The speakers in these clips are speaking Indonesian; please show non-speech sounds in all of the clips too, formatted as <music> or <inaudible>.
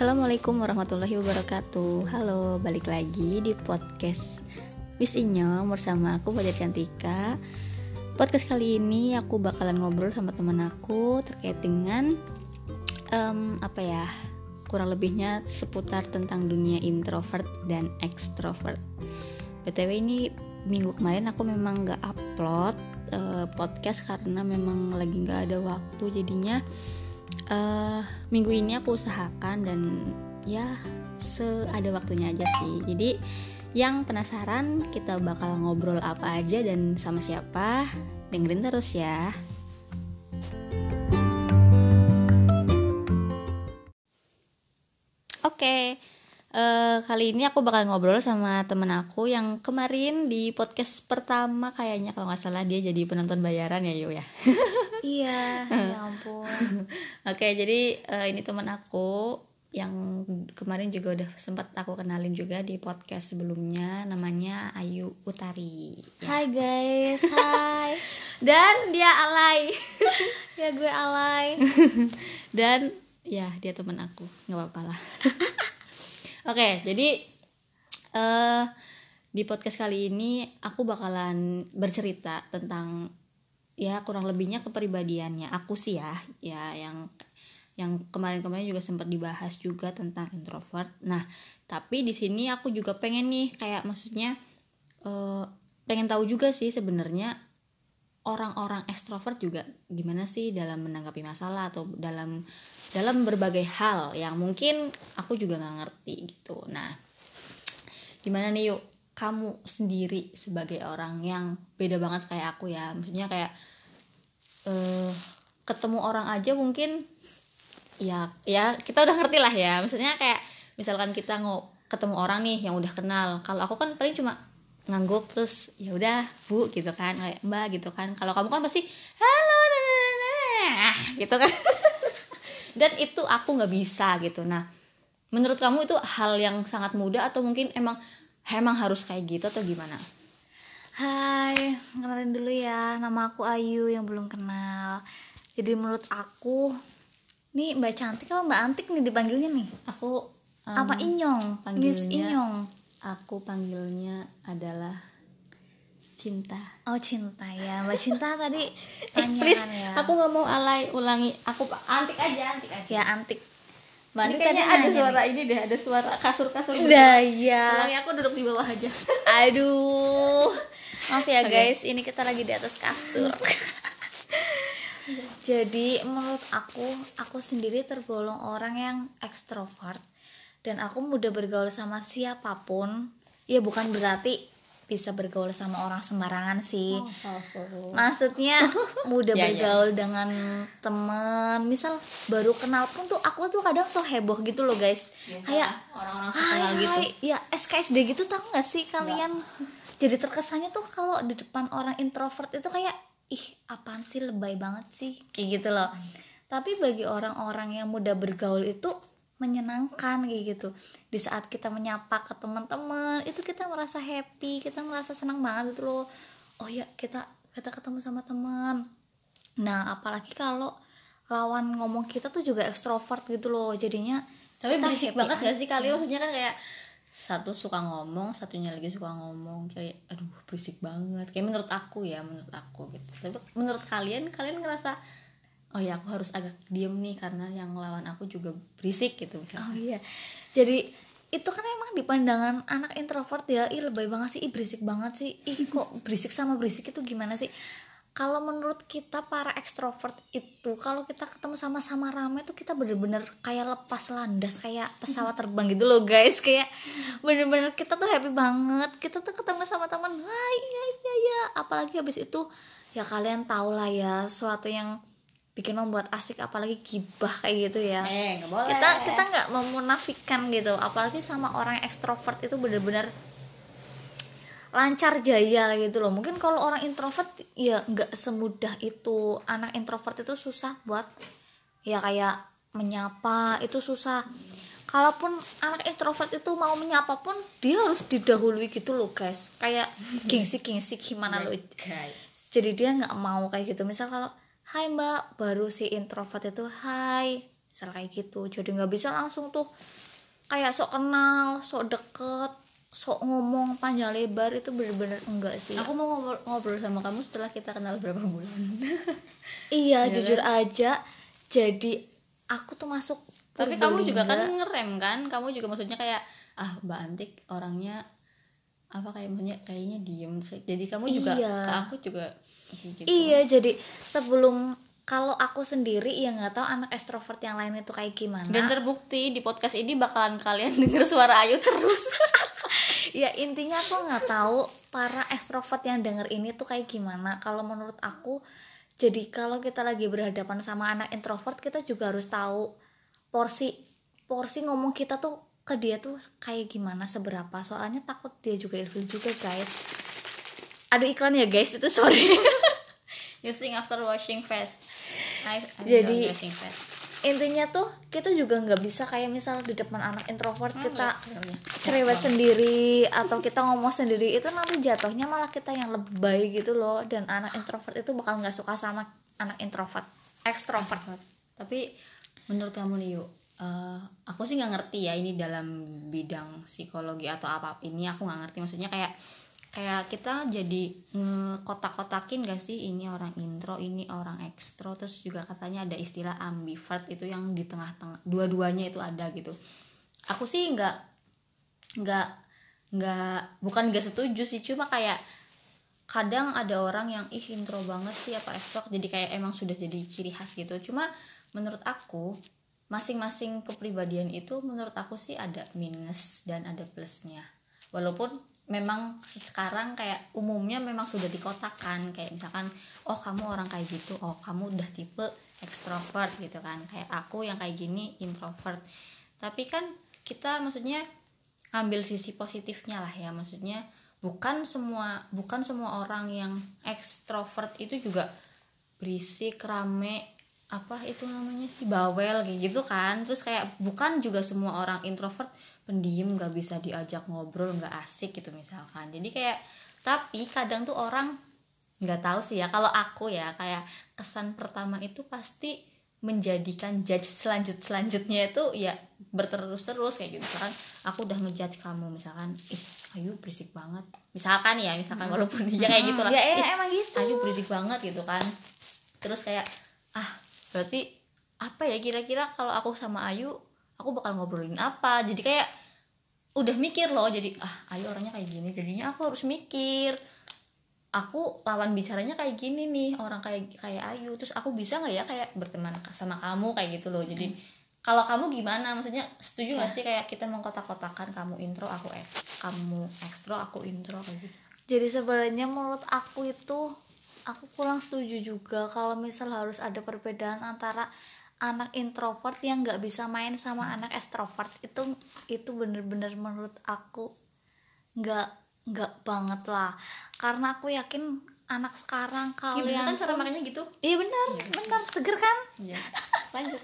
Assalamualaikum warahmatullahi wabarakatuh. Halo, balik lagi di podcast Wis Inyong bersama aku Fajar Cantika. Podcast kali ini aku bakalan ngobrol sama teman aku terkait dengan um, Apa ya, kurang lebihnya seputar tentang dunia introvert dan extrovert. BTW ini minggu kemarin aku memang gak upload uh, podcast karena memang lagi gak ada waktu. Jadinya uh, minggu ini aku usahakan dan ya seada waktunya aja sih jadi yang penasaran kita bakal ngobrol apa aja dan sama siapa dengerin terus ya oke okay. Uh, kali ini aku bakal ngobrol sama temen aku yang kemarin di podcast pertama kayaknya kalau nggak salah dia jadi penonton bayaran ya Yu ya. <laughs> iya, ya ampun. <laughs> Oke, okay, jadi uh, ini temen aku yang kemarin juga udah sempat aku kenalin juga di podcast sebelumnya namanya Ayu Utari. Ya. Hai guys, hai. <laughs> Dan dia alay. ya gue alay. Dan ya dia temen aku, nggak apa-apa lah. Oke, jadi uh, di podcast kali ini aku bakalan bercerita tentang ya kurang lebihnya kepribadiannya aku sih ya, ya yang yang kemarin-kemarin juga sempat dibahas juga tentang introvert. Nah, tapi di sini aku juga pengen nih kayak maksudnya uh, pengen tahu juga sih sebenarnya orang-orang ekstrovert juga gimana sih dalam menanggapi masalah atau dalam dalam berbagai hal yang mungkin aku juga nggak ngerti gitu. Nah gimana nih yuk? Kamu sendiri sebagai orang yang beda banget kayak aku ya. Maksudnya kayak uh, ketemu orang aja mungkin ya ya kita udah ngerti lah ya. Maksudnya kayak misalkan kita mau ketemu orang nih yang udah kenal. Kalau aku kan paling cuma ngangguk terus ya udah bu gitu kan. Kayak mbak gitu kan. Kalau kamu kan pasti halo gitu kan <laughs> dan itu aku nggak bisa gitu. Nah menurut kamu itu hal yang sangat mudah atau mungkin emang emang harus kayak gitu atau gimana? Hai kenalin dulu ya. Nama aku Ayu yang belum kenal. Jadi menurut aku nih Mbak Cantik apa Mbak Antik nih dipanggilnya nih. Aku um, apa Inyong? Panggilnya Miss Inyong. aku panggilnya adalah cinta. Oh cinta ya. Mbak cinta tadi <laughs> tanya eh, ya. aku nggak mau alay ulangi. Aku antik aja antik aja. Ya antik. Mbak antik tadi ada suara nih. ini deh ada suara kasur kasur udah ya ulangi aku duduk di bawah aja. <laughs> Aduh. Maaf ya guys. Ini kita lagi di atas kasur. <laughs> Jadi menurut aku aku sendiri tergolong orang yang ekstrovert. Dan aku mudah bergaul sama siapa pun. Ya bukan berarti bisa bergaul sama orang sembarangan sih. Oh, so, so. Maksudnya <laughs> mudah ya, bergaul ya. dengan teman. Misal baru kenal pun tuh aku tuh kadang so heboh gitu loh guys. Biasa kayak orang-orang kenal gitu. Hai, ya SKSD gitu tau gak sih kalian? Nggak. <laughs> Jadi terkesannya tuh kalau di depan orang introvert itu kayak ih apaan sih lebay banget sih kayak gitu loh. Hmm. Tapi bagi orang-orang yang mudah bergaul itu menyenangkan kayak gitu. Di saat kita menyapa ke teman-teman itu kita merasa happy kita merasa senang banget gitu loh. Oh ya kita kita ketemu sama teman. Nah apalagi kalau lawan ngomong kita tuh juga ekstrovert gitu loh. Jadinya tapi berisik banget gak sih kali maksudnya kan kayak satu suka ngomong satunya lagi suka ngomong. Kayak aduh berisik banget. Kayak menurut aku ya menurut aku gitu. Tapi menurut kalian kalian ngerasa oh ya aku harus agak diem nih karena yang lawan aku juga berisik gitu. Oh iya. Jadi itu kan emang di pandangan anak introvert ya. Ih lebay banget sih. Ih berisik banget sih. Ih kok <laughs> berisik sama berisik itu gimana sih? Kalau menurut kita para ekstrovert itu kalau kita ketemu sama-sama ramai tuh kita bener-bener kayak lepas landas kayak pesawat <laughs> terbang gitu loh guys. Kayak bener-bener kita tuh happy banget. Kita tuh ketemu sama teman wah iya iya iya. Apalagi habis itu ya kalian tau lah ya suatu yang bikin membuat asik apalagi gibah kayak gitu ya. Eh, boleh. kita kita nggak memunafikan gitu apalagi sama orang ekstrovert itu bener-bener lancar jaya gitu loh. Mungkin kalau orang introvert ya nggak semudah itu. Anak introvert itu susah buat ya kayak menyapa itu susah. Kalaupun anak introvert itu mau menyapa pun dia harus didahului gitu loh guys. Kayak gengsi gengsi gimana lo jadi dia nggak mau kayak gitu. Misal kalau Hai mbak, baru si introvert itu Hai. Misal kayak gitu. Jadi nggak bisa langsung tuh kayak sok kenal sok deket sok ngomong panjang lebar itu bener-bener enggak sih. Aku mau ngobrol, ngobrol sama kamu setelah kita kenal berapa bulan. <laughs> Iya Iya jujur aja. Jadi aku tuh masuk tapi kamu juga kan ngerem kan? Kamu juga maksudnya kayak ah mbak Antik orangnya apa kayak maksudnya kayaknya diem jadi kamu juga Iya. ke aku juga gitu Iya, jadi sebelum kalau aku sendiri ya nggak tahu anak ekstrovert yang lain itu kayak gimana. dan terbukti di podcast ini bakalan kalian <laughs> denger suara Ayu terus <laughs> ya intinya aku nggak tahu para ekstrovert yang denger ini tuh kayak gimana. Kalau menurut aku, jadi kalau kita lagi berhadapan sama anak introvert, kita juga harus tahu porsi porsi ngomong kita tuh ke dia tuh kayak gimana seberapa. Soalnya takut dia juga ilfil juga guys. Aduh iklan ya guys. Itu sorry. <laughs> using after washing face. I, I'm Jadi- washing face. intinya tuh kita juga nggak bisa kayak misal di depan anak introvert kita Filmnya. cerewet sendiri atau kita ngomong sendiri itu nanti jatuhnya malah kita yang lebay gitu loh. Dan anak introvert itu bakal nggak suka sama anak introvert ekstrovert tapi menurut kamu nih yuk eh, aku sih nggak ngerti ya ini dalam bidang psikologi atau apa. Ini aku nggak ngerti. Maksudnya kayak kayak kita jadi kotak-kotakin gak sih? Ini orang intro ini orang ekstro terus juga katanya ada istilah ambivert itu yang di tengah-tengah dua-duanya itu ada gitu. Aku sih nggak nggak nggak bukan nggak setuju sih. Cuma kayak kadang ada orang yang ih intro banget sih apa ekstro jadi kayak emang sudah jadi ciri khas gitu. Cuma menurut aku masing-masing kepribadian itu menurut aku sih ada minus dan ada plusnya. Walaupun memang sekarang kayak umumnya memang sudah dikotakan kayak misalkan oh kamu orang kayak gitu. Oh kamu udah tipe ekstrovert gitu kan. Kayak aku yang kayak gini introvert. Tapi kan kita maksudnya ambil sisi positifnya lah ya. Maksudnya bukan semua bukan semua orang yang ekstrovert itu juga berisik rame apa itu namanya sih bawel kayak gitu kan. Terus kayak bukan juga semua orang introvert pendiam nggak bisa diajak ngobrol nggak asik gitu misalkan. Jadi kayak tapi kadang tuh orang nggak tahu sih ya kalau aku ya kayak kesan pertama itu pasti menjadikan judge selanjut selanjutnya itu ya berterus terus kayak gitu. Kan aku udah ngejudge kamu misalkan ih ayu berisik banget. Misalkan ya misalkan walaupun dia kayak gitu lah. Ya, ya "Ih, emang gitu. Ayu berisik banget gitu kan. Terus kayak ah berarti apa ya kira-kira kalau aku sama Ayu aku bakal ngobrolin apa? Jadi kayak udah mikir loh jadi ah Ayu orangnya kayak gini jadinya aku harus mikir. Aku lawan bicaranya kayak gini nih orang kayak kayak Ayu. Terus aku bisa nggak ya kayak berteman sama kamu kayak gitu loh? Jadi kalau kamu gimana? Maksudnya setuju nggak sih kayak kita mengkotak-kotakan kamu intro aku eks kamu ekstro aku intro kayak gitu? Jadi sebenarnya menurut aku itu aku kurang setuju juga kalau misal harus ada perbedaan antara anak introvert yang nggak bisa main sama anak extrovert. Itu itu bener-bener menurut aku nggak nggak banget lah. Karena aku yakin anak sekarang Iya bener kalian kan cara makanya gitu? Iya benar benar seger kan? Iya. <laughs> Lanjut.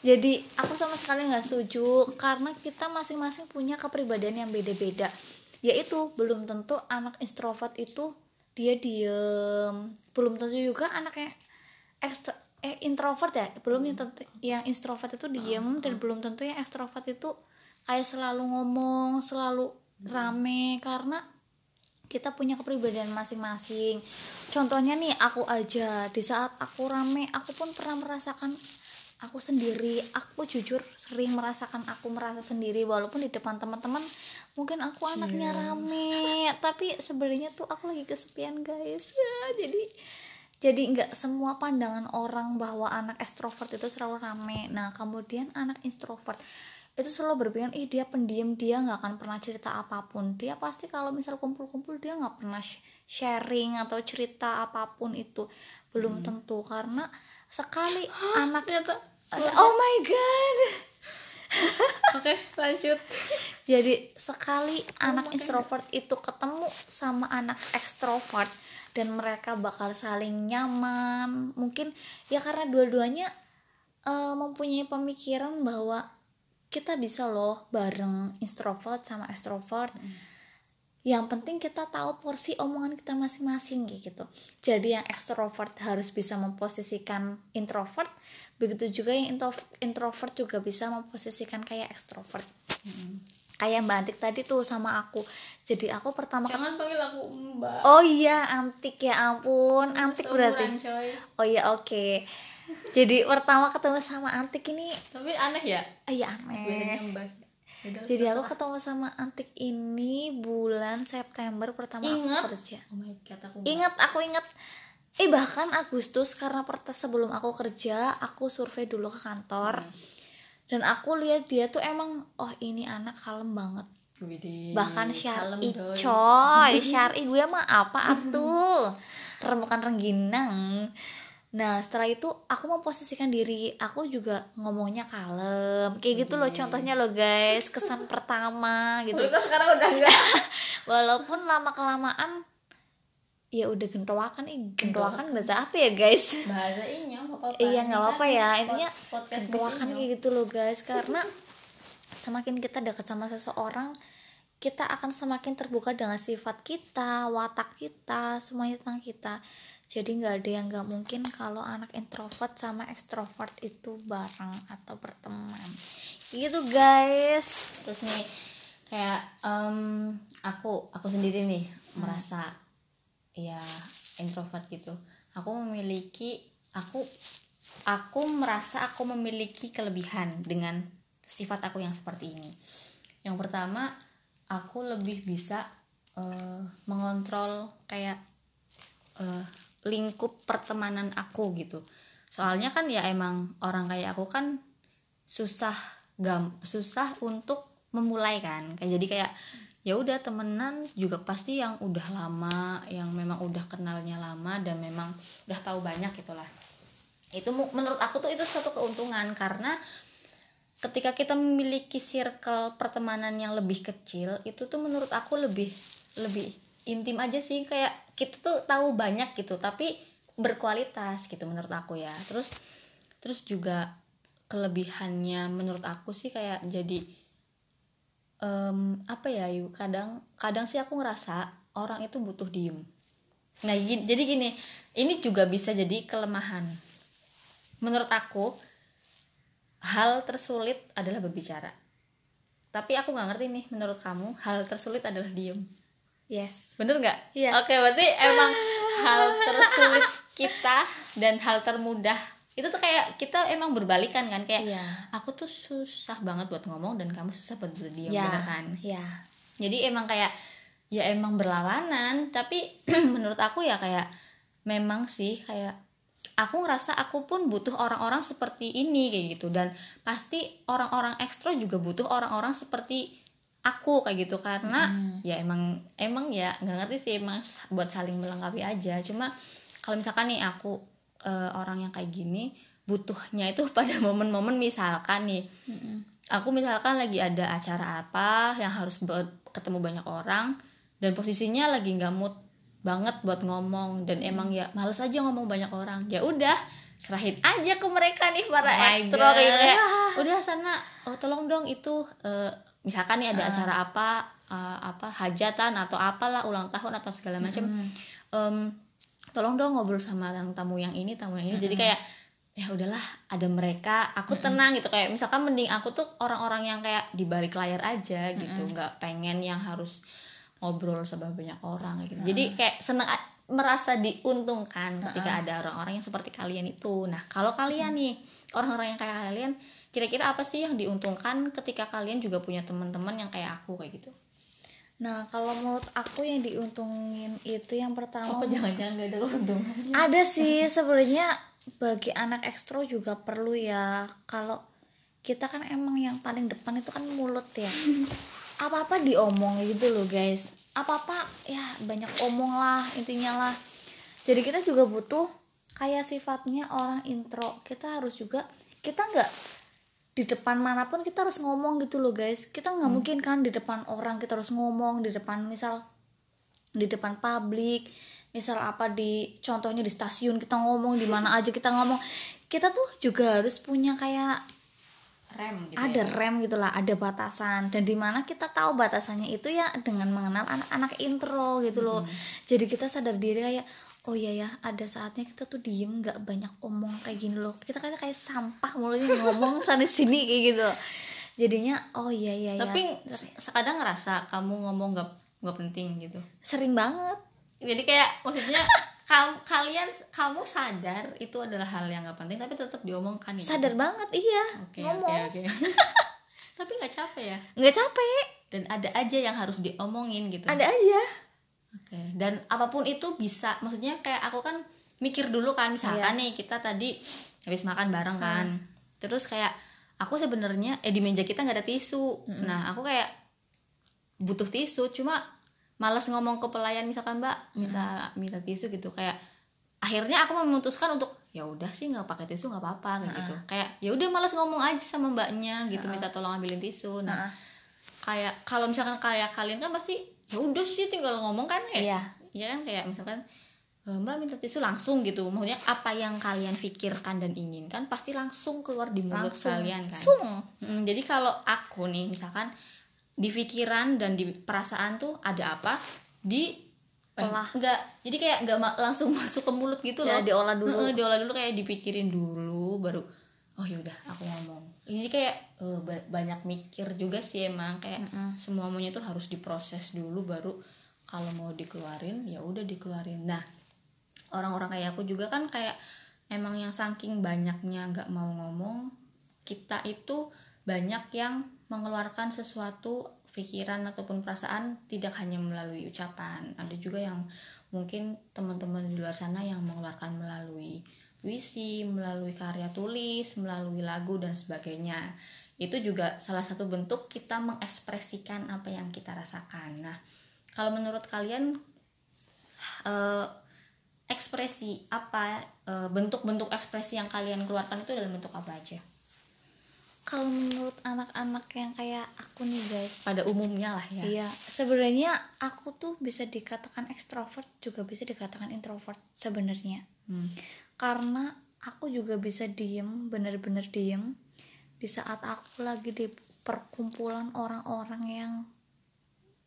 Jadi aku sama sekali nggak setuju karena kita masing-masing punya kepribadian yang beda-beda. Yaitu belum tentu anak introvert itu dia diem. Belum tentu juga anaknya ekstro eh introvert ya. Belum tentu yang introvert itu diem dan belum tentu yang ekstrovert itu kayak selalu ngomong selalu rame karena kita punya kepribadian masing-masing. Contohnya nih aku aja di saat aku rame aku pun pernah merasakan aku sendiri. Aku jujur sering merasakan aku merasa sendiri walaupun di depan teman-teman mungkin aku anaknya rame tapi sebenarnya tuh aku lagi kesepian guys. Ya, jadi jadi nggak semua pandangan orang bahwa anak ekstrovert itu selalu rame. Nah kemudian anak introvert itu selalu berpikir ih dia pendiam dia nggak akan pernah cerita apa pun. Dia pasti kalau misal kumpul-kumpul dia nggak pernah sh- sharing atau cerita apa pun itu. Belum tentu karena sekali <gasps> anak ternyata. Oh my god oke lanjut. Jadi sekali anak introvert itu ketemu sama anak ekstrovert dan mereka bakal saling nyaman mungkin ya karena dua-duanya eh, mempunyai pemikiran bahwa kita bisa loh bareng introvert sama extrovert yang penting kita tahu porsi omongan kita masing-masing gitu. Jadi yang ekstrovert harus bisa memposisikan introvert begitu juga yang intro- introvert juga bisa memposisikan kayak ekstrovert. Kayak mbak Antik tadi tuh sama aku. Jadi aku pertama jangan panggil aku mbak. Oh iya Antik ya ampun. Antik berarti. coy. oh iya oke. Jadi pertama ketemu sama Antik ini tapi aneh ya? Iya aneh. Biasanya mbak Yaudah, jadi aku ketemu sama Antik ini bulan September pertama Ingat? aku kerja. Oh my god aku ingat aku ingat. Eh bahkan Agustus karena pertas sebelum aku kerja aku survei dulu ke kantor. Dan aku lihat dia tuh emang oh ini anak kalem banget. Widih, bahkan syari coy syari gue mah apa atuh remukan rengginang nah setelah itu aku memposisikan diri. Aku juga ngomongnya kalem. Kayak gitu loh contohnya loh guys. Kesan pertama gitu. Kok sekarang udah enggak <laughs> walaupun lama kelamaan ya udah gentoakan. Ih gentoakan bahasa apa ya guys? Bahasa ini apa apa iya nggak apa-apa ya. intinya Miss kayak gitu loh guys. Karena semakin kita dekat sama seseorang kita akan semakin terbuka dengan sifat kita watak kita semuanya tentang kita jadi nggak ada yang nggak mungkin kalau anak introvert sama ekstrovert itu bareng atau berteman. Gitu guys. Terus nih kayak em, aku aku sendiri nih merasa ya introvert gitu. Aku memiliki aku aku merasa aku memiliki kelebihan dengan sifat aku yang seperti ini. Yang pertama aku lebih bisa eh, mengontrol kayak eh, lingkup pertemanan aku gitu. Soalnya kan ya emang orang kayak aku kan susah gam susah untuk memulai kan. Kayak jadi kayak ya udah temenan juga pasti yang udah lama yang memang udah kenalnya lama dan memang udah tahu banyak gitulah. Itu menurut aku tuh itu suatu keuntungan karena ketika kita memiliki circle pertemanan yang lebih kecil itu tuh menurut aku lebih lebih intim aja sih. Kayak kita tuh tahu banyak gitu tapi berkualitas gitu menurut aku ya. Terus terus juga kelebihannya menurut aku sih kayak jadi em, apa ya yuk kadang kadang sih aku ngerasa orang itu butuh diem. Nah gi- jadi gini ini juga bisa jadi kelemahan. Menurut aku hal tersulit adalah berbicara. Tapi aku nggak ngerti nih menurut kamu hal tersulit adalah diem yes. Bener nggak? Iya. oke berarti emang hal tersulit kita dan hal termudah. Itu tuh kayak kita emang berbalikan kan kayak Iya. aku tuh susah banget buat ngomong dan kamu susah buat berdiam ya bener kan? Ya jadi emang kayak ya emang berlawanan tapi <clears throat> menurut aku ya kayak memang sih kayak aku ngerasa aku pun butuh orang-orang seperti ini kayak gitu. Dan pasti orang-orang ekstra juga butuh orang-orang seperti aku kayak gitu. Karena ya emang emang ya nggak ngerti sih emang s- buat saling melengkapi aja. Cuma kalau misalkan nih aku eh, orang yang kayak gini butuhnya itu <laughs> pada momen-momen misalkan nih. Aku misalkan lagi ada acara apa yang harus ketemu banyak orang dan posisinya lagi nggak mood banget buat ngomong dan emang ya males aja ngomong banyak orang. Ya udah serahin aja ke mereka nih para Oh ekstro kayak udah sana oh tolong dong itu eh, misalkan nih ada acara apa eh, apa hajatan atau apalah ulang tahun atau segala macam em, tolong dong ngobrol sama yang tamu yang ini tamu yang ini. Jadi kayak ya udahlah ada mereka aku tenang gitu. Kayak misalkan mending aku tuh orang-orang yang kayak di balik layar aja gitu nggak pengen yang harus ngobrol sama banyak orang gitu. Jadi kayak seneng merasa diuntungkan ketika ada orang-orang yang seperti kalian itu. Nah kalau kalian nih orang-orang yang kayak kalian kira-kira apa sih yang diuntungkan ketika kalian juga punya teman-teman yang kayak aku kayak gitu? Nah kalau menurut aku yang diuntungin itu yang pertama apa? Jangan-jangan gak ada keuntungan. Ada sih sebenarnya bagi anak ekstro juga perlu ya. Kalau kita kan emang yang paling depan itu kan mulut ya. Apa apa diomong gitu loh guys. Apa apa ya banyak omong lah intinya lah. Jadi kita juga butuh kayak sifatnya orang intro. Kita harus juga kita nggak di depan mana pun kita harus ngomong gitu loh guys. Kita nggak mungkin kan di depan orang kita harus ngomong di depan misal di depan publik misal apa di contohnya di stasiun kita ngomong di mana aja kita ngomong. Kita tuh juga harus punya kayak rem gitu ada ya. rem gitulah ada batasan. Dan di mana kita tahu batasannya itu ya dengan mengenal anak-anak intro gitu loh. Jadi kita sadar diri kayak oh iya ya ada saatnya kita tuh diem nggak banyak omong kayak gini loh. Kita kayak kayak sampah mulutnya ngomong <laughs> sana sini kayak gitu. Jadinya oh iya iya ya tapi kadang ngerasa kamu ngomong nggak nggak penting gitu. Sering banget. Jadi kayak maksudnya <laughs> kam, kalian kamu sadar itu adalah hal yang nggak penting tapi tetap diomongkan gitu. sadar banget iya. Oke oke ngomong. oke. <laughs> Tapi nggak capek ya? Nggak capek. Dan ada aja yang harus diomongin gitu. Ada aja Oke, dan apa pun itu bisa, maksudnya kayak aku kan mikir dulu kan, misalkan nih kita tadi habis makan bareng kan, terus kayak aku sebenarnya eh di meja kita nggak ada tisu, nah aku kayak butuh tisu, cuma males ngomong ke pelayan misalkan mbak minta minta tisu gitu, kayak akhirnya aku memutuskan untuk ya udah sih nggak pakai tisu nggak apa-apa kayak gitu, kayak ya udah males ngomong aja sama mbaknya gitu, minta tolong ambilin tisu, nah kayak kalau misalkan kayak kalian kan pasti ya udah sih tinggal ngomong kan kayak Iya. ya kan kayak misalkan "E, mbak minta tisu langsung gitu. Maksudnya apa yang kalian pikirkan dan inginkan pasti langsung keluar di mulut langsung. kalian kan. Sung Mm, jadi kalau aku nih misalkan di pikiran dan di perasaan tuh ada apa di eh, Olah. enggak jadi kayak enggak ma- langsung <laughs> masuk ke mulut gitu Ya, loh. diolah dulu. Diolah dulu kayak dipikirin dulu baru oh yaudah aku ngomong jadi kayak ba- banyak mikir juga sih emang kayak semua semuanya tuh harus diproses dulu baru kalau mau dikeluarin ya udah dikeluarin. Nah orang-orang kayak aku juga kan kayak emang yang saking banyaknya nggak mau ngomong kita itu banyak yang mengeluarkan sesuatu pikiran ataupun perasaan tidak hanya melalui ucapan. Ada juga yang mungkin teman-teman di luar sana yang mengeluarkan melalui puisi melalui karya tulis melalui lagu dan sebagainya. Itu juga salah satu bentuk kita mengekspresikan apa yang kita rasakan. Nah kalau menurut kalian eh, ekspresi apa eh, bentuk-bentuk ekspresi yang kalian keluarkan itu dalam bentuk apa aja? Kalau menurut anak-anak yang kayak aku nih guys. Pada umumnya lah ya. Iya, sebenarnya aku tuh bisa dikatakan ekstrovert juga bisa dikatakan introvert sebenarnya. Hmm. Karena aku juga bisa diem, bener-bener diem di saat aku lagi di perkumpulan orang-orang yang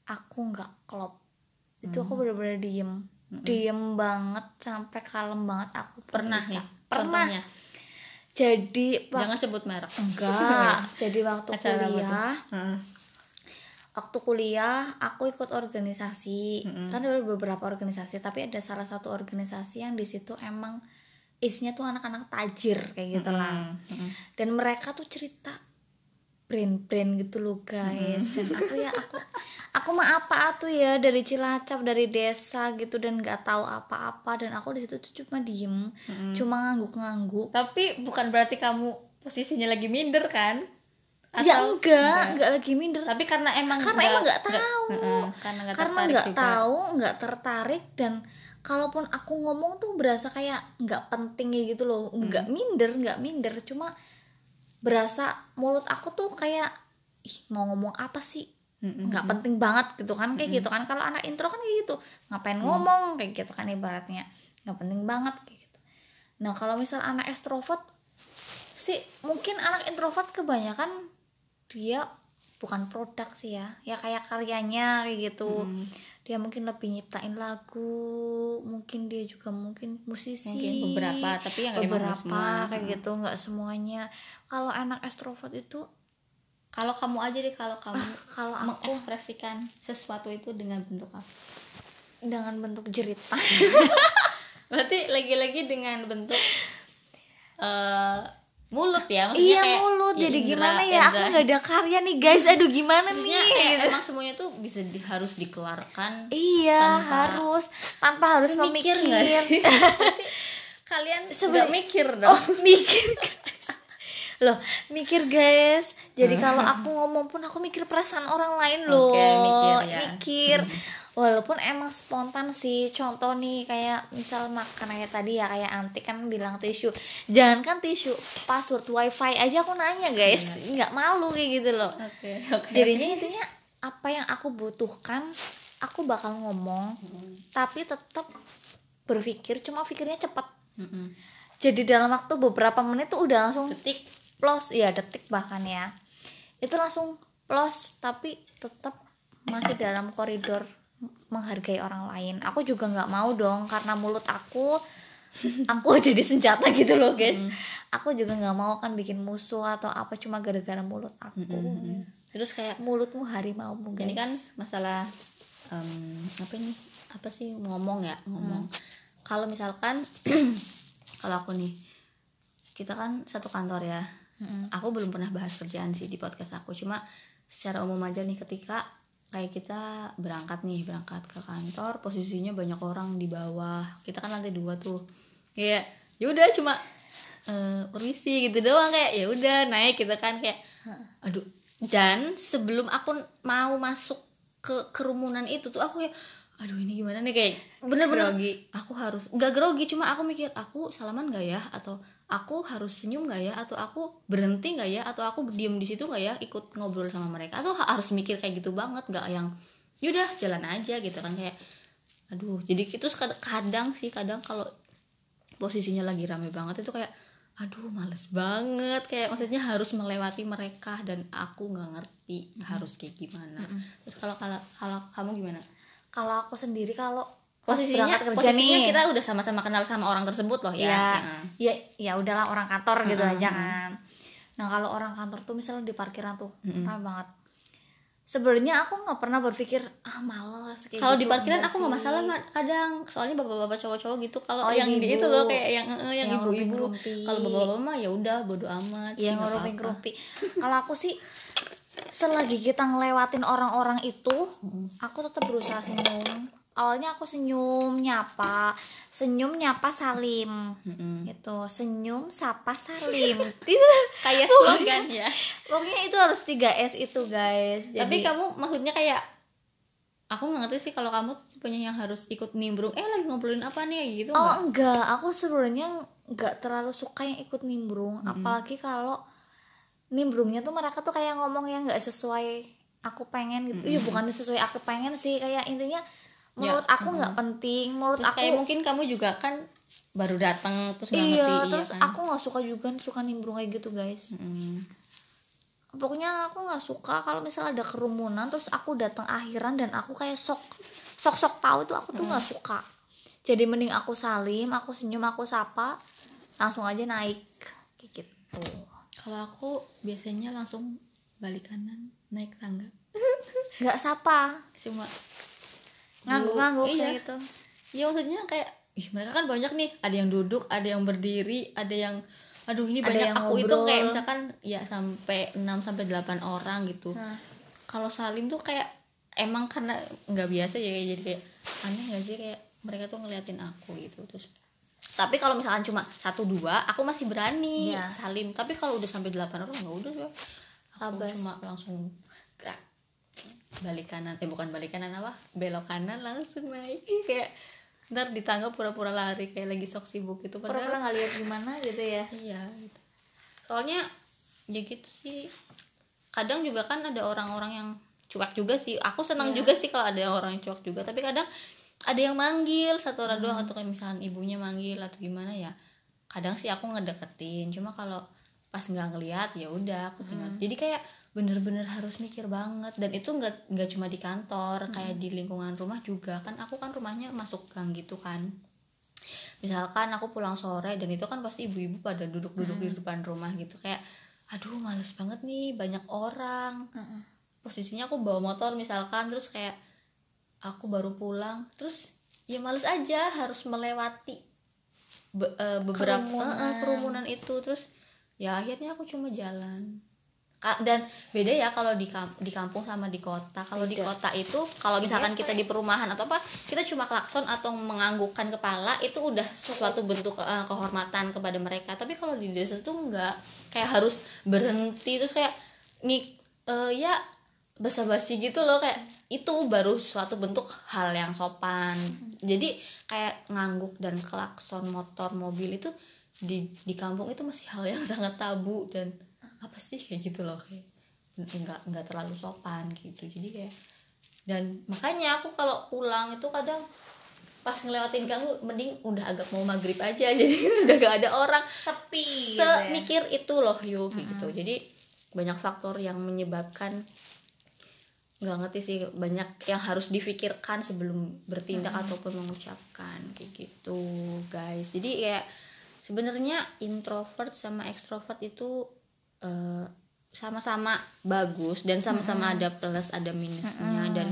aku nggak klop. Itu aku bener-bener diem, diem banget sampai kalem banget aku pernah bisa. nih Pernah. contohnya Jadi jangan sebut merek enggak. <laughs> jadi waktu Acara kuliah waktu kuliah aku ikut organisasi Mm-mm. kan ada beberapa organisasi tapi ada salah satu organisasi yang di situ emang isinya tuh anak-anak tajir kayak gitu lah Mm-mm. dan mereka tuh cerita brand-brand gitu loh guys. Dan aku ya aku aku mah apa tuh ya dari Cilacap dari desa gitu dan nggak tahu apa-apa. Dan aku di situ tuh cuma diem cuma ngangguk-ngangguk. Tapi bukan berarti kamu posisinya lagi minder kan? Ya Atau enggak enggak? lagi minder. Tapi karena emang karena emang nggak tahu. Heeh, karena nggak karena tertarik juga. tahu nggak tertarik dan kalaupun aku ngomong tuh berasa kayak nggak penting kayak gitu loh. Hmm. nggak minder nggak minder. Cuma berasa mulut aku tuh kayak ih mau ngomong apa sih? Nggak penting banget gitu kan. Kayak gitu kan. Kalau anak intro kan kayak gitu. Ngapain Mm. ngomong? Kayak gitu kan ibaratnya. Nggak penting banget kayak gitu. Nah kalau misal anak extrovert sih mungkin anak introvert kebanyakan dia bukan produk sih ya. Ya kayak karyanya kayak gitu. Mm. Dia mungkin lebih nyiptain lagu mungkin dia juga mungkin musisi. Mungkin beberapa tapi yang beberapa semua. kayak gitu nggak semuanya. Kalau anak extrovert itu kalau kamu aja deh kalau kamu kalau aku mengekspresikan sesuatu itu dengan bentuk apa? Dengan bentuk jerit. <laughs> Berarti lagi-lagi dengan bentuk eh mulut ya maksudnya iya kayak mulut. Ya jadi indra- gimana ya? Aku indra- nggak ada karya nih guys. Aduh gimana maksudnya nih kayak gitu. emang semuanya tuh bisa di, harus dikeluarkan iya tanpa- harus. Tanpa harus mikir memikir. nggak sih? <laughs> Kalian nggak mikir dong. oh <laughs> mikir guys. Loh mikir guys. Jadi kalau aku ngomong pun aku mikir perasaan orang lain loh. Oke, mikir ya. Mikir. Walaupun emang spontan sih contoh nih kayak misal makan kayak tadi ya kayak anti kan bilang tisu. Jangan kan tisu password wifi aja aku nanya guys. Nggak malu kayak gitu loh. Oke oke jadinya intinya apa yang aku butuhkan aku bakal ngomong tapi tetap berpikir cuma pikirnya cepat Mm-mm. jadi dalam waktu beberapa menit tuh udah langsung detik. plus ya detik bahkan ya. Itu langsung plus tapi tetap masih dalam koridor menghargai orang lain. Aku juga nggak mau dong karena mulut aku aku <laughs> jadi senjata gitu loh guys. Aku juga nggak mau kan bikin musuh atau apa cuma gara-gara mulut aku. Terus kayak mulutmu harimau guys ini kan masalah em, apa ini? Apa sih ngomong ya? Ngomong. Kalau misalkan <clears throat> kalau aku nih kita kan satu kantor ya. Aku belum pernah bahas kerjaan sih di podcast aku. Cuma secara umum aja nih ketika kayak kita berangkat nih berangkat ke kantor posisinya banyak orang di bawah. Kita kan lantai dua tuh. Kayak yaudah cuma eh permisi gitu doang. Kayak ya udah naik gitu kan. Kayak aduh. Dan sebelum aku mau masuk ke kerumunan itu tuh aku kayak aduh ini gimana nih? Kayak bener-bener. Grogi. aku harus nggak grogi cuma aku mikir aku salaman gak ya? Atau aku harus senyum gak ya? Atau aku berhenti gak ya? Atau aku diem di situ gak ya? Ikut ngobrol sama mereka? Atau ha- harus mikir kayak gitu banget nggak yang yaudah jalan aja gitu kan kayak aduh. Jadi itu kadang sih kadang kalau posisinya lagi rame banget itu kayak aduh males banget kayak maksudnya harus melewati mereka dan aku nggak ngerti harus kayak gimana. Terus kalau kalau kamu gimana? Kalau aku sendiri kalau posisinya kerja posisinya nih. kita udah sama-sama kenal sama orang tersebut loh ya, ya ya ya udahlah orang kantor gitu aja kan. Nah kalau orang kantor tuh misalnya di parkiran tuh ramai banget. Sebenarnya aku nggak pernah berpikir ah kayak kalau gitu. di parkiran aku nggak masalah kadang soalnya bapak-bapak cowok-cowok gitu kalau Oh, yang ibu-ibu. di itu loh kayak yang eh, yang ibu-ibu. ngerumpi-ngerumpi. kalau bapak-bapak mah ya udah bodo amat yang nggak ngerumpi apa-apa. ngerumpi <laughs> kalau aku sih selagi kita ngelewatin orang-orang itu aku tetap berusaha senyum awalnya aku senyum nyapa senyum nyapa salim. Mm-mm. gitu senyum sapa salim. <laughs> <laughs> Kayak slogan ya. pokoknya itu harus 3S itu guys. Tapi Jadi- kamu maksudnya kayak aku nggak ngerti sih kalau kamu punya yang harus ikut nimbrung. Eh lagi ngobrolin apa nih? Gitu Oh nggak? enggak, aku sebenarnya enggak terlalu suka yang ikut nimbrung, apalagi kalau nimbrungnya tuh mereka tuh kayak ngomong yang nggak sesuai aku pengen gitu. Iya bukan sesuai aku pengen sih, kayak intinya menurut aku nggak penting, menurut Terus aku kayak mungkin kamu juga kan baru datang terus nggak iya, ngerti terus iya kan? aku nggak suka juga suka nimbrung kayak gitu guys. Mm. Pokoknya aku nggak suka kalau misalnya ada kerumunan terus aku datang akhiran dan aku kayak sok sok sok tahu itu aku tuh nggak suka. Jadi mending aku salim, aku senyum, aku sapa, langsung aja naik kayak gitu. kalau aku biasanya langsung balik kanan naik tangga Nggak sapa, cuma ngangguk-ngangguk iya. kayak gitu. ya maksudnya kayak ih mereka kan banyak nih ada yang duduk ada yang berdiri ada yang aduh ini Ada banyak yang aku itu kayak misalkan ya sampai 6 sampai 8 orang gitu Nah. kalau salim tuh kayak emang karena nggak biasa ya jadi kayak aneh gak sih kayak mereka tuh ngeliatin aku gitu terus tapi kalau misalkan cuma satu dua aku masih berani Iya. salim tapi kalau udah sampai delapan orang nggak udah ya aku Labas. cuma langsung gerak balik kanan eh bukan balik kanan apa belok kanan langsung naik kayak ntar di tangga pura-pura lari kayak lagi sok sibuk gitu Pura-pura padahal nggak lihat gimana gitu ya. iya gitu. soalnya ya gitu sih kadang juga kan ada orang-orang yang cuek juga sih aku senang Iya. juga sih kalau ada orang yang cuek juga tapi kadang ada yang manggil satu orang Hmm. doang atau kayak misalnya ibunya manggil atau gimana ya kadang sih aku ngedeketin cuma kalau pas nggak ngelihat ya udah aku tinggal Hmm. jadi kayak bener-bener harus mikir banget. Dan itu nggak nggak cuma di kantor Hmm. kayak di lingkungan rumah juga. Kan aku kan rumahnya masuk gang gitu kan. Misalkan aku pulang sore dan itu kan pasti ibu-ibu pada duduk-duduk di depan rumah gitu. Kayak aduh males banget nih banyak orang. Posisinya aku bawa motor misalkan terus kayak aku baru pulang terus ya males aja harus melewati be- eh, beberapa Kerumunan. eh, kerumunan itu. Terus ya akhirnya aku cuma jalan dan beda ya kalau di di kampung sama di kota. Kalau di kota itu kalau misalkan kita di perumahan atau apa kita cuma klakson atau menganggukkan kepala itu udah suatu bentuk eh, kehormatan kepada mereka. Tapi kalau di desa tuh enggak kayak harus berhenti terus kayak nih eh, ya basa-basi gitu loh. Kayak itu baru suatu bentuk hal yang sopan. Jadi kayak ngangguk dan klakson motor mobil itu di di kampung itu masih hal yang <laughs> sangat tabu dan apa sih? Kayak gitu loh kayak nggak nggak terlalu sopan gitu. Jadi kayak dan makanya aku kalau pulang itu kadang pas ngelewatin kamu mending udah agak mau maghrib aja. <laughs> Jadi udah gak ada orang. Sepi gitu ya. semikir itu loh yuk kayak gitu. Jadi banyak faktor yang menyebabkan nggak ngerti sih banyak yang harus difikirkan sebelum bertindak ataupun mengucapkan kayak gitu guys. Jadi kayak sebenarnya introvert sama ekstrovert itu eh, sama-sama bagus dan sama-sama ada plus ada minusnya. Dan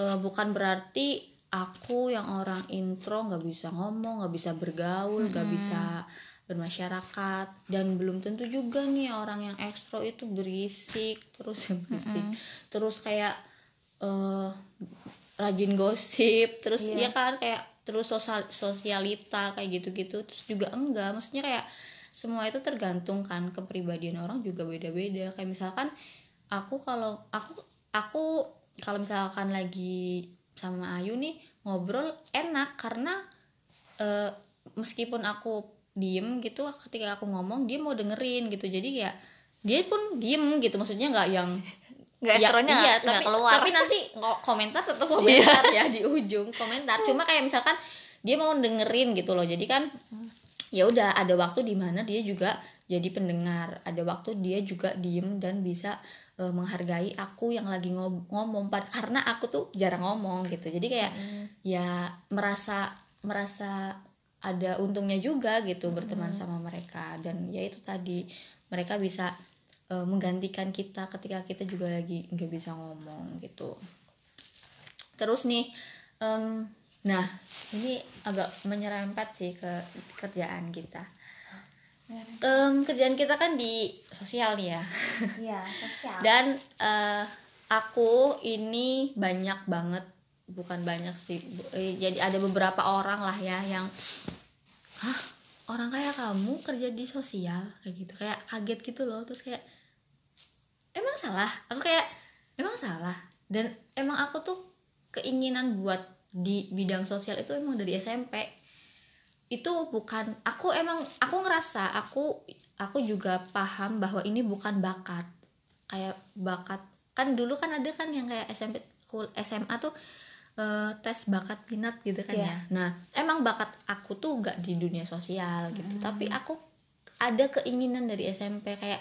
eh, bukan berarti aku yang orang intro nggak bisa ngomong nggak bisa bergaul nggak bisa bermasyarakat. Dan belum tentu juga nih orang yang ekstro itu berisik terus berisik. Terus kayak eh rajin gosip terus ya kan kayak terus sosial sosialita kayak gitu-gitu terus juga enggak. Maksudnya kayak semua itu tergantung kan kepribadian orang juga beda-beda. Kayak misalkan aku kalau aku aku kalau misalkan lagi sama Ayu nih ngobrol enak karena eh, meskipun aku diem gitu ketika aku ngomong dia mau dengerin gitu. Jadi ya dia pun diem gitu. Maksudnya nggak yang <laughs> nggak Ya, iya, tapi, keluar. tapi nanti komentar tetap komentar ya di ujung komentar. Cuma kayak misalkan dia mau dengerin gitu loh. Jadi kan ya udah ada waktu di mana dia juga jadi pendengar ada waktu dia juga diem dan bisa eh, menghargai aku yang lagi ngob- ngomong karena aku tuh jarang ngomong gitu. Jadi kayak ya merasa merasa ada untungnya juga gitu berteman sama mereka. Dan ya itu tadi mereka bisa eh, menggantikan kita ketika kita juga lagi nggak bisa ngomong gitu. Terus nih em, nah ini agak menyerempet sih ke kerjaan kita. Em, kerjaan kita kan di sosial nih ya. Iya sosial. Dan eh, aku ini banyak banget bukan banyak sih bu- eh, jadi ada beberapa orang lah ya yang hah orang kayak kamu kerja di sosial? Kayak gitu kayak kaget gitu loh terus kayak emang salah? Aku kayak emang salah? Dan emang aku tuh keinginan buat di bidang sosial itu emang dari SMP itu bukan aku emang aku ngerasa aku aku juga paham bahwa ini bukan bakat. Kayak bakat kan dulu kan ada kan yang kayak SMP SMA tuh eh, tes bakat minat gitu kan Iya. ya. Nah emang bakat aku tuh gak di dunia sosial gitu. Tapi aku ada keinginan dari SMP kayak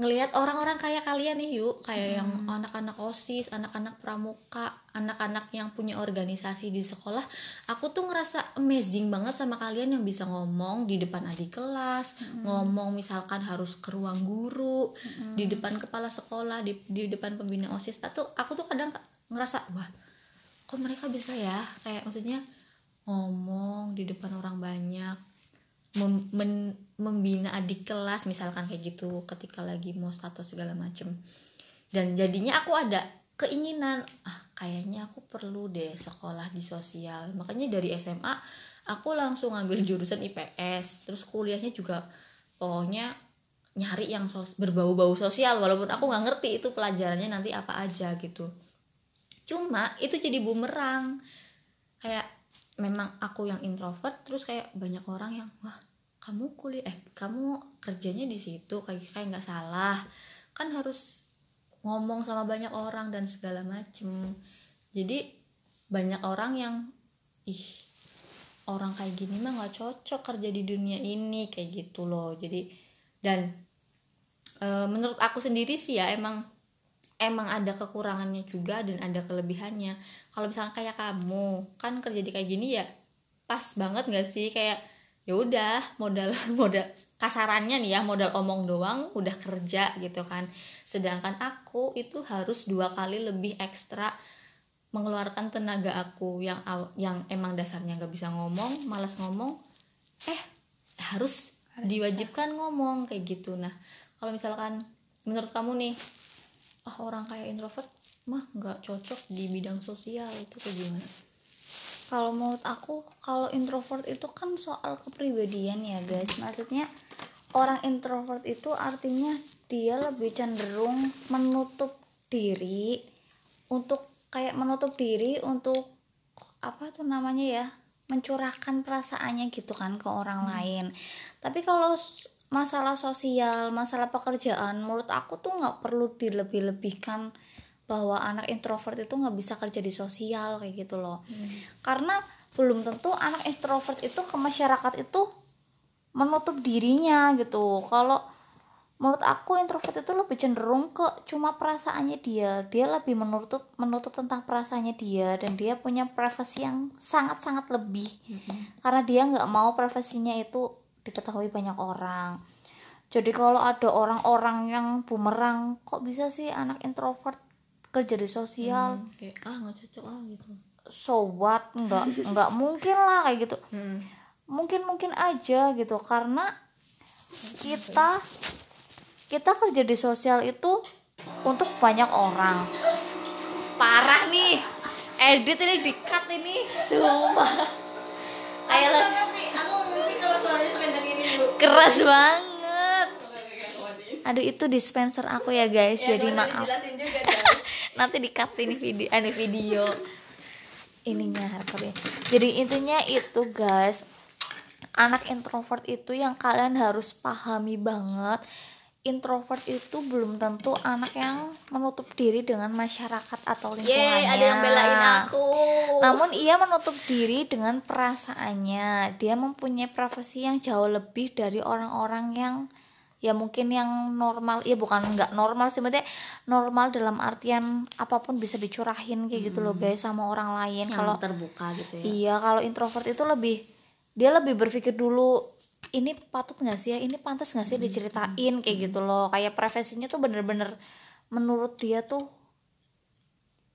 ngelihat orang-orang kayak kalian nih yuk. Kayak yang anak-anak osis anak-anak pramuka anak-anak yang punya organisasi di sekolah. Aku tuh ngerasa amazing banget sama kalian yang bisa ngomong di depan adik kelas ngomong misalkan harus ke ruang guru di depan kepala sekolah di di depan pembina osis. Tuh aku tuh kadang ngerasa wah kok mereka bisa ya? Kayak maksudnya ngomong di depan orang banyak mem- men- membina adik kelas misalkan kayak gitu ketika lagi mau status segala macem. Dan jadinya aku ada keinginan ah kayaknya aku perlu deh sekolah di sosial. Makanya dari SMA aku langsung ngambil jurusan IPS terus kuliahnya juga pokoknya nyari yang sos- berbau-bau sosial walaupun aku nggak ngerti itu pelajarannya nanti apa aja gitu. Cuma itu jadi bumerang. Kayak memang aku yang introvert terus kayak banyak orang yang wah kamu kuliah eh kamu kerjanya di situ kayak kayak nggak salah. Kan harus ngomong sama banyak orang dan segala macem. Jadi banyak orang yang ih orang kayak gini mah nggak cocok kerja di dunia ini kayak gitu loh. Jadi dan e, menurut aku sendiri sih ya emang emang ada kekurangannya juga dan ada kelebihannya kalau misalnya kayak kamu kan kerja di kayak gini ya pas banget nggak sih? Kayak ya udah modal <laughs> modal kasarannya nih ya modal omong doang udah kerja gitu kan. Sedangkan aku itu harus dua kali lebih ekstra mengeluarkan tenaga aku yang yang emang dasarnya nggak bisa ngomong malas ngomong eh harus, diwajibkan ngomong kayak gitu. Nah kalau misalkan menurut kamu nih ah orang kayak introvert mah nggak cocok di bidang sosial itu kayak gimana? Kalau menurut aku kalau introvert itu kan soal kepribadian ya guys. Maksudnya orang introvert itu artinya dia lebih cenderung menutup diri untuk kayak menutup diri untuk apa tuh namanya ya mencurahkan perasaannya gitu kan ke orang lain. Tapi kalau masalah sosial masalah pekerjaan menurut aku tuh nggak perlu dilebih-lebihkan bahwa anak introvert itu nggak bisa kerja di sosial kayak gitu loh. Karena belum tentu anak introvert itu ke masyarakat itu menutup dirinya gitu. Kalau menurut aku introvert itu lebih cenderung ke cuma perasaannya dia. Dia lebih menutup menutup tentang perasaannya dia dan dia punya privasi yang sangat sangat lebih karena dia nggak mau privasinya itu diketahui banyak orang. Jadi kalau ada orang-orang yang bumerang kok bisa sih anak introvert kerja di sosial. Hmm, kayak ah nggak cocok ah gitu. So what? Nggak nggak mungkin lah kayak gitu. Hmm. mungkin mungkin aja gitu karena kita kita kerja di sosial itu untuk banyak orang. Parah nih. Edit ini di cut ini sekencang ini bu keras banget. Aduh itu dispenser aku ya guys. Jadi maaf. juga nanti di cut ini video ada video. Ininya harapnya jadi intinya itu guys anak introvert itu yang kalian harus pahami banget introvert itu belum tentu anak yang menutup diri dengan masyarakat atau lingkungannya. Yeay, ada yang belain aku. namun ia menutup diri dengan perasaannya. Dia mempunyai privasi yang jauh lebih dari orang-orang yang ya mungkin yang normal ya bukan nggak normal sih maksudnya normal dalam artian apa pun bisa dicurahin kayak gitu loh guys sama orang lain. Kalau terbuka gitu ya. iya kalau introvert itu lebih dia lebih berpikir dulu ini patut nggak sih ya? Ini pantas nggak sih diceritain? kayak gitu loh. Kayak privasinya tuh bener-bener menurut dia tuh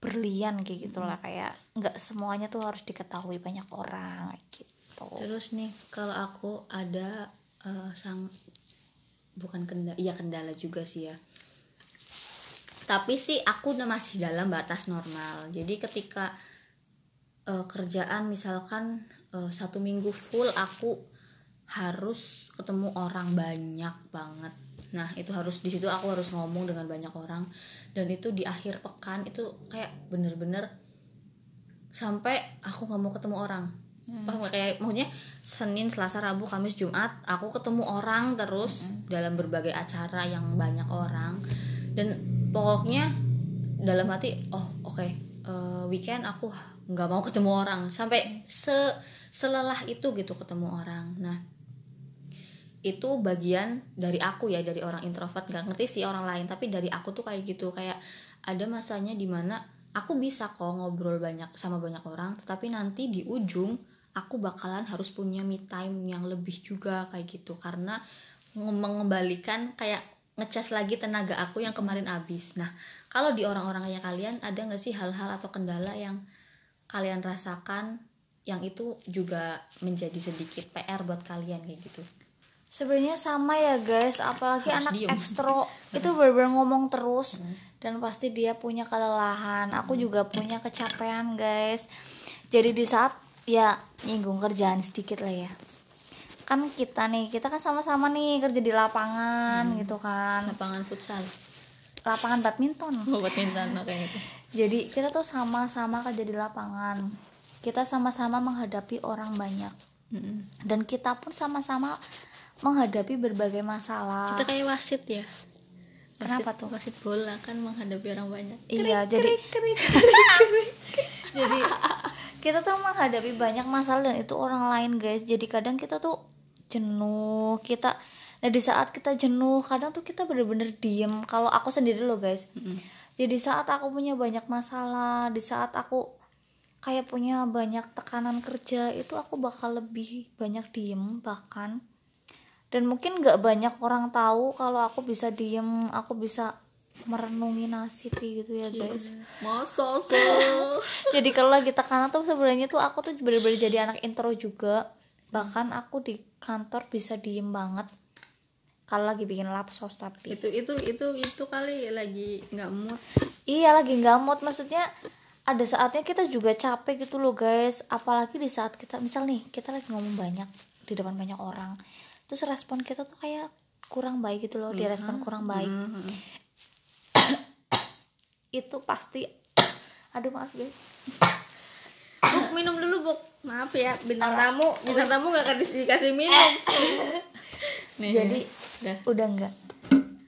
berlian kayak gitulah kayak nggak semuanya tuh harus diketahui banyak orang kayak gitu. Terus nih kalau aku ada eh, sang bukan kendala, iya kendala juga sih ya. Tapi sih aku udah masih dalam batas normal. Jadi ketika eh, kerjaan misalkan eh, satu minggu full aku harus ketemu orang banyak banget. Nah itu harus di situ aku harus ngomong dengan banyak orang dan itu di akhir pekan itu kayak bener-bener sampai aku nggak mau ketemu orang paham nggak? kayak maksudnya Senin Selasa Rabu Kamis Jumat aku ketemu orang terus dalam berbagai acara yang banyak orang. Dan pokoknya dalam hati oh oke eh, weekend aku nggak mau ketemu orang. Sampai se selelah itu gitu ketemu orang. Nah itu bagian dari aku ya dari orang introvert. Nggak ngerti sih orang lain tapi dari aku tuh kayak gitu. Kayak ada masanya di mana aku bisa kok ngobrol banyak sama banyak orang tetapi nanti di ujung aku bakalan harus punya me time yang lebih juga kayak gitu. Karena nge- mengembalikan kayak ngecas lagi tenaga aku yang kemarin habis. Nah kalau di orang-orang kayak kalian ada nggak sih hal-hal atau kendala yang kalian rasakan yang itu juga menjadi sedikit PR buat kalian kayak gitu? Sebenarnya sama ya guys. Apalagi Harus anak diem. Hmm. ekstro. <laughs> Itu bener-bener ngomong terus dan pasti dia punya kelelahan. Aku juga punya kecapean guys. Jadi di saat ya nyinggung kerjaan sedikit lah ya. Kan kita nih kita kan sama-sama nih kerja di lapangan Hmm. gitu kan. Lapangan futsal. Lapangan badminton. Oh badminton oke itu <laughs> jadi kita tuh sama-sama kerja di lapangan. Kita sama-sama menghadapi orang banyak. Dan kita pun sama-sama menghadapi berbagai masalah. Kita kayak wasit ya. Kenapa Wasit- tuh? wasit bola kan menghadapi orang banyak. Iya, jadi <laughs> jadi kita tuh menghadapi banyak masalah dan itu orang lain guys. Jadi kadang kita tuh jenuh, kita nah di saat kita jenuh, kadang tuh kita bener-bener diem. Kalau aku sendiri loh guys. Jadi saat aku punya banyak masalah, di saat aku kayak punya banyak tekanan kerja, itu aku bakal lebih banyak diem bahkan dan mungkin nggak banyak orang tahu kalau aku bisa diem aku bisa merenungi nasib gitu ya guys. masa <laughs> jadi kalau lagi tekanan tuh sebenarnya tuh aku tuh bener-bener jadi anak intro juga. Bahkan aku di kantor bisa diem banget kalau lagi bikin lapsos tapi itu itu itu itu kali lagi nggak mood. Iya lagi nggak mood. Maksudnya ada saatnya kita juga capek gitu loh guys. Apalagi di saat kita misal nih kita lagi ngomong banyak di depan banyak orang. Terus respon kita tuh kayak kurang baik gitu loh direspon kurang baik itu pasti <coughs> aduh maaf guys. Buk, minum dulu buk. Maaf ya bintang tamu. Bintang tamu nggak akan dikasih minum. <coughs> Nih, jadi udah. udah enggak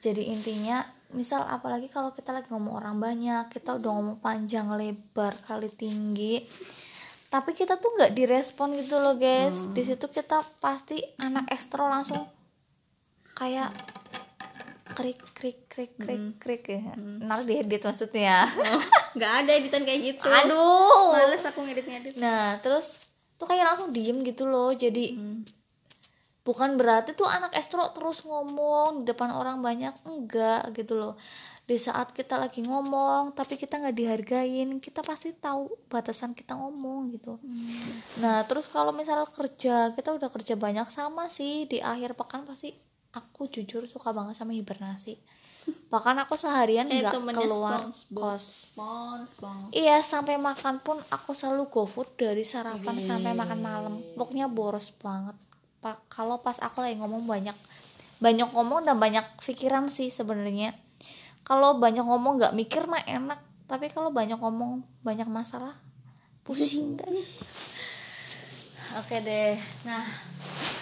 jadi intinya misal apalagi kalau kita lagi ngomong orang banyak kita udah ngomong panjang lebar kali tinggi tapi kita tuh nggak direspon gitu loh guys. Di situ kita pasti anak ekstro langsung kayak krik krik krik krik krik ya. Nanti diedit maksudnya. <laughs> Nggak ada editan kayak gitu. Aduh. Males aku ngedit ngedit nah terus tuh kayak langsung diem gitu loh. Jadi bukan berarti tuh anak ekstro terus ngomong di depan orang banyak enggak gitu loh. Di saat kita lagi ngomong tapi kita nggak dihargain kita pasti tahu batasan kita ngomong gitu. Nah terus kalau misal kerja kita udah kerja banyak sama sih di akhir pekan pasti aku jujur suka banget sama hibernasi bahkan aku seharian nggak keluar SpongeBob. kos SpongeBob Iya sampai makan pun aku selalu GoFood dari sarapan sampai makan malam. Pokoknya boros banget. Pak kalau pas aku lagi ngomong banyak banyak ngomong dan banyak pikiran sih sebenarnya. Kalau banyak ngomong nggak mikir mah enak. Tapi kalau banyak ngomong banyak masalah pusing guys. Oke deh. Nah,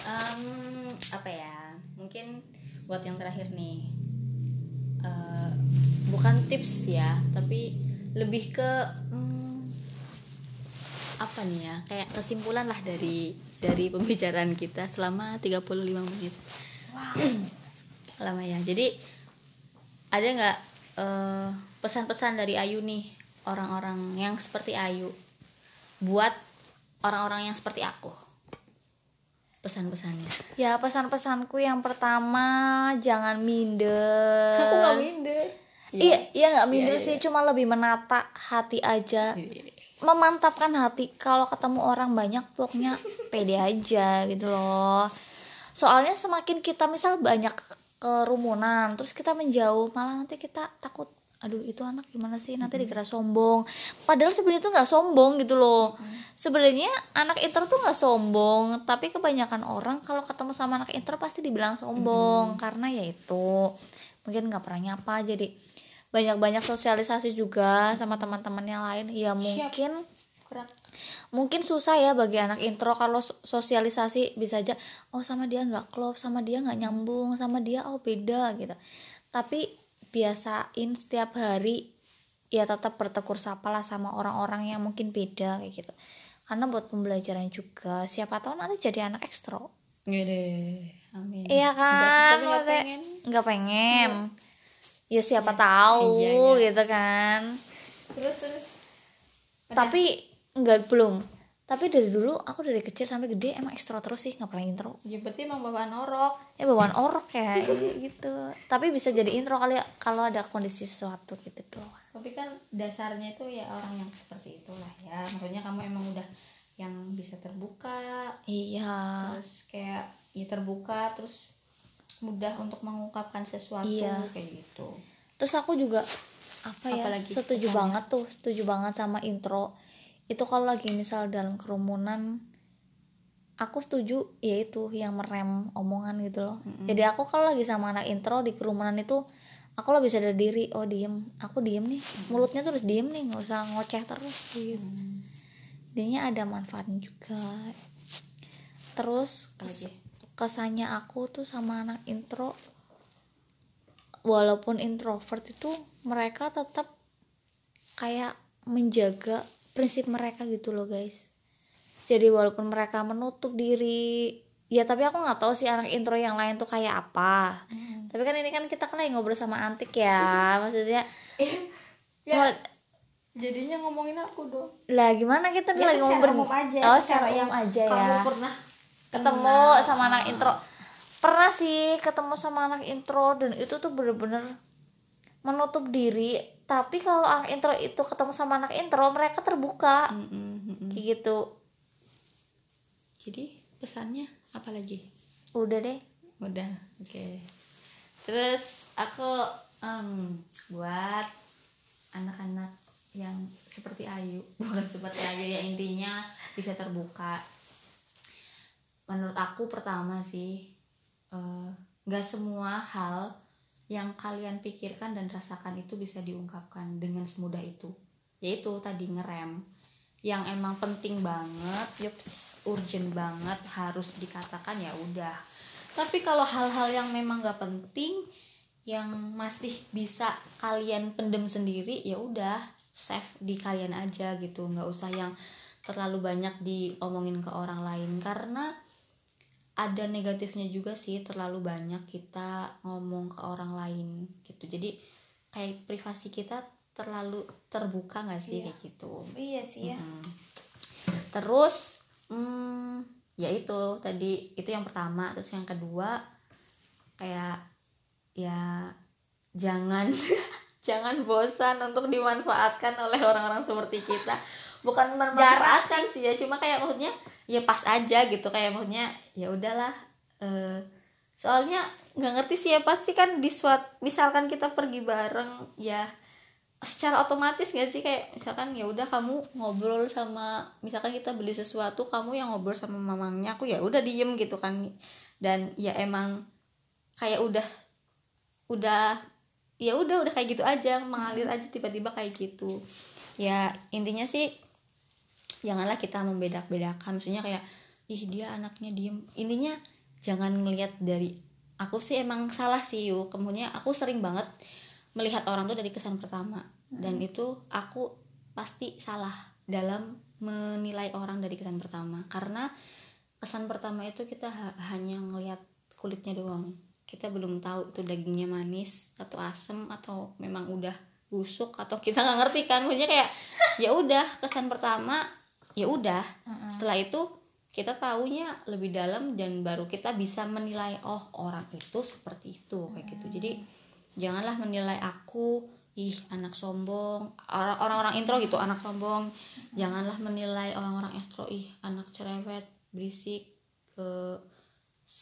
em, apa ya? Mungkin buat yang terakhir nih, eh, bukan tips ya, tapi lebih ke hmm, apa nih ya? Kayak kesimpulan lah dari dari pembicaraan kita selama 35 menit. Lama ya. Jadi ada nggak eh, pesan-pesan dari Ayu nih orang-orang yang seperti Ayu buat orang-orang yang seperti aku pesan-pesannya? Ya pesan-pesanku yang pertama jangan minder. minder. Iya, iya. nggak minder Iya, iya, sih, cuma lebih menata hati aja. memantapkan hati. Kalau ketemu orang banyak pokoknya <laughs> pede aja gitu loh. Soalnya semakin kita misal banyak kerumunan terus kita menjauh malah nanti kita takut aduh itu anak gimana sih? Nanti dikira sombong. Padahal sebenarnya itu nggak sombong gitu loh. Sebenarnya anak intro tuh nggak sombong tapi kebanyakan orang kalau ketemu sama anak intro pasti dibilang sombong karena ya itu mungkin nggak pernah nyapa. Jadi banyak-banyak sosialisasi juga sama teman-teman yang lain. Ya mungkin kurang. mungkin susah ya bagi anak intro kalau so- sosialisasi bisa aja oh sama dia nggak klop sama dia nggak nyambung sama dia oh beda gitu. Tapi biasain setiap hari ya tetap bertegur sapa lah sama orang-orang yang mungkin beda kayak gitu. Karena buat pembelajaran juga siapa tahu nanti jadi anak ekstro. Gede. amin. Iya kan Nggak- pengen. nggak pengen. Ya siapa tahu iya, iya. gitu kan. Terus terus. Tapi nggak belum tapi dari dulu aku dari kecil sampai gede emang ekstro terus sih nggak pernah intro. Ya berarti emang bawaan orok. Ya bawaan orok ya gitu. Tapi bisa jadi intro kali ya kalau ada kondisi sesuatu gitu doang tapi kan dasarnya itu ya orang yang seperti itulah ya. Maksudnya kamu emang udah yang bisa terbuka. Iya. Terus kayak ya terbuka terus mudah untuk mengungkapkan sesuatu Iya. kayak gitu. Terus aku juga apa ya Apalagi setuju pesannya? banget tuh setuju banget sama intro itu kalau lagi misal dalam kerumunan aku setuju yaitu yang merem omongan gitu loh. Jadi aku kalau lagi sama anak intro di kerumunan itu aku lebih sadar diri oh diem. Aku diem nih. Mulutnya terus diem nih nggak usah ngoceh terus. Gitu. Dianya ada manfaatnya juga. Terus kes- kesannya aku tuh sama anak intro walaupun introvert itu mereka tetap kayak menjaga prinsip mereka gitu loh guys. Jadi walaupun mereka menutup diri ya tapi aku nggak tahu sih anak intro yang lain tuh kayak apa. Tapi kan ini kan kita kan lagi ngobrol sama antik ya <laughs> maksudnya. Ya Mau- jadinya ngomongin aku dong. Lah gimana kita Ya, lagi ngobrol? umum aja, oh secara secara yang umum aja kamu ya pernah ketemu sama anak intro. Pernah sih ketemu sama anak intro dan itu tuh bener-bener menutup diri tapi kalau anak intro itu ketemu sama anak intro mereka terbuka. Kayak gitu. Jadi pesannya apa lagi? Udah deh. Udah oke. Terus aku em, buat anak-anak yang seperti Ayu. <laughs> Bukan seperti Ayu ya intinya bisa terbuka. Menurut aku pertama sih eh, nggak semua hal yang kalian pikirkan dan rasakan itu bisa diungkapkan dengan semudah itu. Yaitu tadi ngerem. Yang emang penting banget yups urgent banget harus dikatakan ya udah. Tapi kalau hal-hal yang memang gak penting yang masih bisa kalian pendem sendiri ya udah save di kalian aja gitu. Nggak usah yang terlalu banyak diomongin ke orang lain. Karena ada negatifnya juga sih terlalu banyak kita ngomong ke orang lain gitu. Jadi kayak privasi kita terlalu terbuka nggak sih Iya. kayak gitu? Iya sih ya. Mm. terus hmm, ya itu tadi itu yang pertama. Terus yang kedua kayak ya jangan <laughs> jangan bosan untuk dimanfaatkan oleh orang-orang seperti kita. Bukan memanfaatkan sih ya cuma kayak maksudnya ya pas aja gitu kayak maksudnya ya udahlah eh, soalnya nggak ngerti sih ya pasti kan di suat misalkan kita pergi bareng ya secara otomatis gak sih kayak misalkan ya udah kamu ngobrol sama misalkan kita beli sesuatu kamu yang ngobrol sama mamangnya aku ya udah diem gitu kan. Dan ya emang kayak udah udah ya udah udah kayak gitu aja mengalir aja tiba-tiba kayak gitu. Ya intinya sih janganlah kita membedak-bedakan maksudnya kayak ih dia anaknya diem. Intinya jangan ngelihat dari aku sih emang salah sih yuk kemudian aku sering banget melihat orang tuh dari kesan pertama. Dan itu aku pasti salah dalam menilai orang dari kesan pertama. Karena kesan pertama itu kita ha- hanya ngelihat kulitnya doang. Kita belum tahu itu dagingnya manis atau asem atau memang udah busuk atau <laughs> kita nggak ngerti kan. Maksudnya kayak ya udah kesan pertama ya udah setelah itu kita taunya lebih dalam dan baru kita bisa menilai oh orang itu seperti itu kayak gitu. Jadi janganlah menilai aku ih anak sombong. Orang- orang-orang intro gitu anak sombong. Janganlah menilai orang-orang ekstro ih anak cerewet berisik ke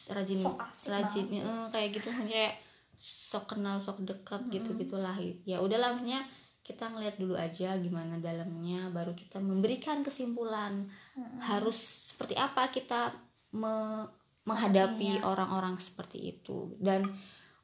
rajin asik rajin banget sih. eh, kayak gitu. Kayak sok kenal sok dekat gitu gitulah ya udahlah maksudnya kita ngeliat dulu aja gimana dalamnya baru kita memberikan kesimpulan. Harus seperti apa kita me- menghadapi orang-orang seperti itu. Dan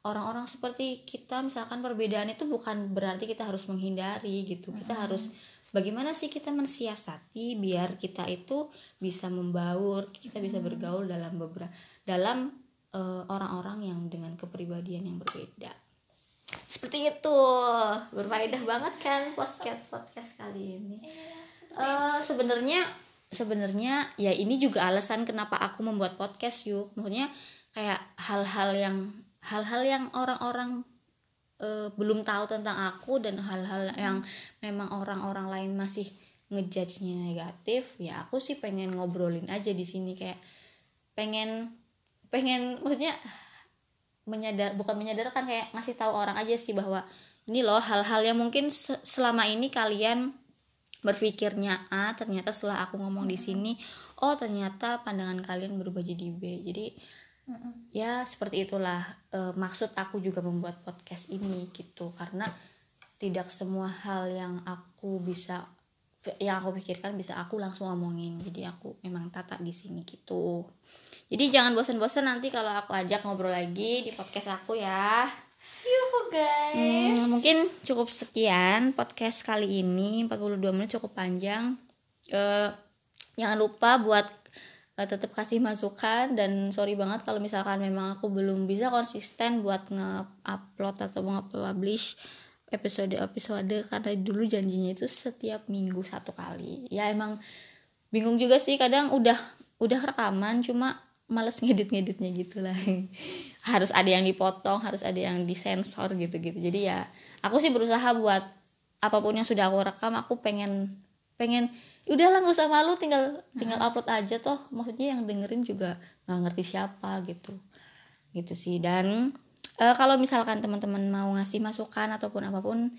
orang-orang seperti kita misalkan perbedaan itu bukan berarti kita harus menghindari gitu. Kita harus bagaimana sih kita mensiasati biar kita itu bisa membaur kita bisa bergaul dalam beberapa dalam eh, orang-orang yang dengan kepribadian yang berbeda seperti itu. Berfaedah banget kan podcast podcast kali ini. Eh, sebenarnya sebenarnya ya ini juga alasan kenapa aku membuat podcast yuk. Maksudnya kayak hal-hal yang hal-hal yang orang-orang eh, belum tahu tentang aku dan hal-hal yang memang orang-orang lain masih ngejudge-nya negatif ya aku sih pengen ngobrolin aja di sini. Kayak pengen pengen maksudnya menyadar bukan menyadarkan kayak ngasih tahu orang aja sih bahwa ini loh hal-hal yang mungkin se- selama ini kalian berpikirnya A ternyata setelah aku ngomong di sini oh ternyata pandangan kalian berubah jadi B. Jadi ya seperti itulah eh, maksud aku juga membuat podcast ini gitu. Karena tidak semua hal yang aku bisa yang aku pikirkan bisa aku langsung ngomongin jadi aku memang tata di sini gitu jadi jangan bosan-bosan nanti kalau aku ajak ngobrol lagi di podcast aku ya. Yuhu guys. Hmm, mungkin cukup sekian podcast kali ini. 42 menit cukup panjang. Eh, jangan lupa buat eh, tetap kasih masukan dan sorry banget kalau misalkan memang aku belum bisa konsisten buat nge-upload atau nge-publish episode-episode karena dulu janjinya itu setiap minggu satu kali. Ya emang bingung juga sih. Kadang udah udah rekaman cuma males ngedit-ngeditnya gitu lah. <laughs> Harus ada yang dipotong harus ada yang disensor gitu-gitu. Jadi ya aku sih berusaha buat apa pun yang sudah aku rekam aku pengen pengen udahlah nggak usah malu tinggal tinggal upload aja toh. Maksudnya yang dengerin juga nggak ngerti siapa gitu. Gitu sih. Dan eh, kalau misalkan teman-teman mau ngasih masukan ataupun apa pun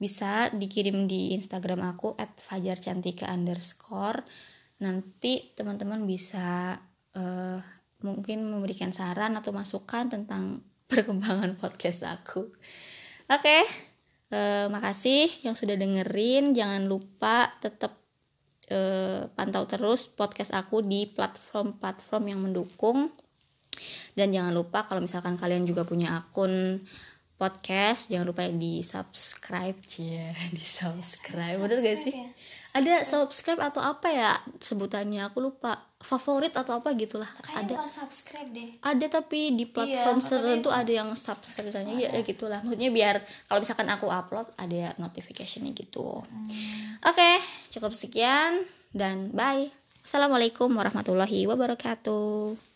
bisa dikirim di Instagram aku @fajarcantika underscore. Nanti teman-teman bisa eh, mungkin memberikan saran atau masukan tentang <laughs> perkembangan podcast aku. Oke eh, makasih yang sudah dengerin. Jangan lupa tetap eh, pantau terus podcast aku di platform-platform yang mendukung. Dan jangan lupa kalau misalkan kalian juga punya akun podcast jangan lupa di subscribe. Ya <laughs> di subscribe. Bener gak sih? Ya? Ada subscribe atau apa ya sebutannya? Aku lupa. Favorit atau apa gitulah. Kayaknya ada. subscribe deh. ada tapi di platform Iya, tertentu ada yang subscribe misalnya ya, ya gitulah. Maksudnya biar kalau misalkan aku upload ada notificationnya gitu. Oke cukup sekian dan bye. Assalamualaikum warahmatullahi wabarakatuh